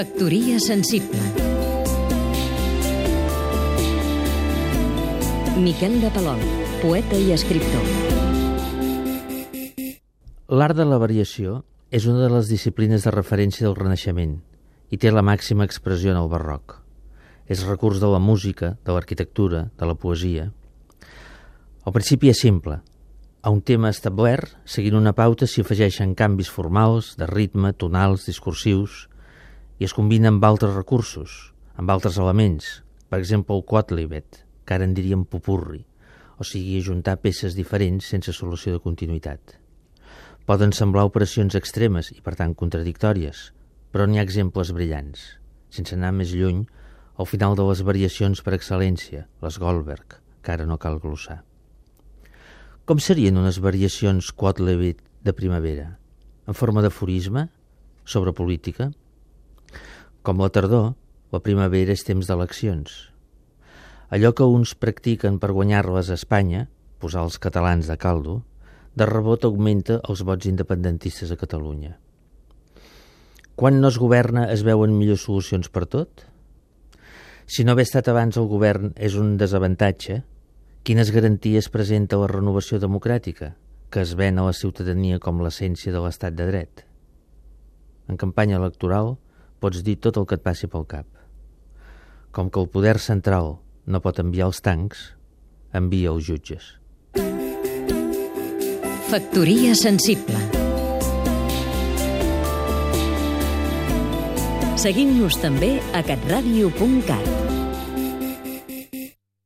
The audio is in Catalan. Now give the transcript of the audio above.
Factoria sensible Miquel de Palol, poeta i escriptor L'art de la variació és una de les disciplines de referència del Renaixement i té la màxima expressió en el barroc. És recurs de la música, de l'arquitectura, de la poesia. El principi és simple. A un tema establert, seguint una pauta s'hi afegeixen canvis formals, de ritme, tonals, discursius, i es combina amb altres recursos, amb altres elements, per exemple el quadlibet, que ara en diríem popurri, o sigui, ajuntar peces diferents sense solució de continuïtat. Poden semblar operacions extremes i, per tant, contradictòries, però n'hi ha exemples brillants. Sense anar més lluny, al final de les variacions per excel·lència, les Goldberg, que ara no cal glossar. Com serien unes variacions quadlibet de primavera? En forma d'aforisme? Sobre política? Com la tardor, la primavera és temps d'eleccions. Allò que uns practiquen per guanyar-les a Espanya, posar els catalans de caldo, de rebot augmenta els vots independentistes a Catalunya. Quan no es governa es veuen millors solucions per tot? Si no haver estat abans el govern és un desavantatge, quines garanties presenta la renovació democràtica, que es ven a la ciutadania com l'essència de l'estat de dret? En campanya electoral, pots dir tot el que et passi pel cap. Com que el poder central no pot enviar els tancs, envia els jutges. Factoria sensible Seguim-nos també a catradio.cat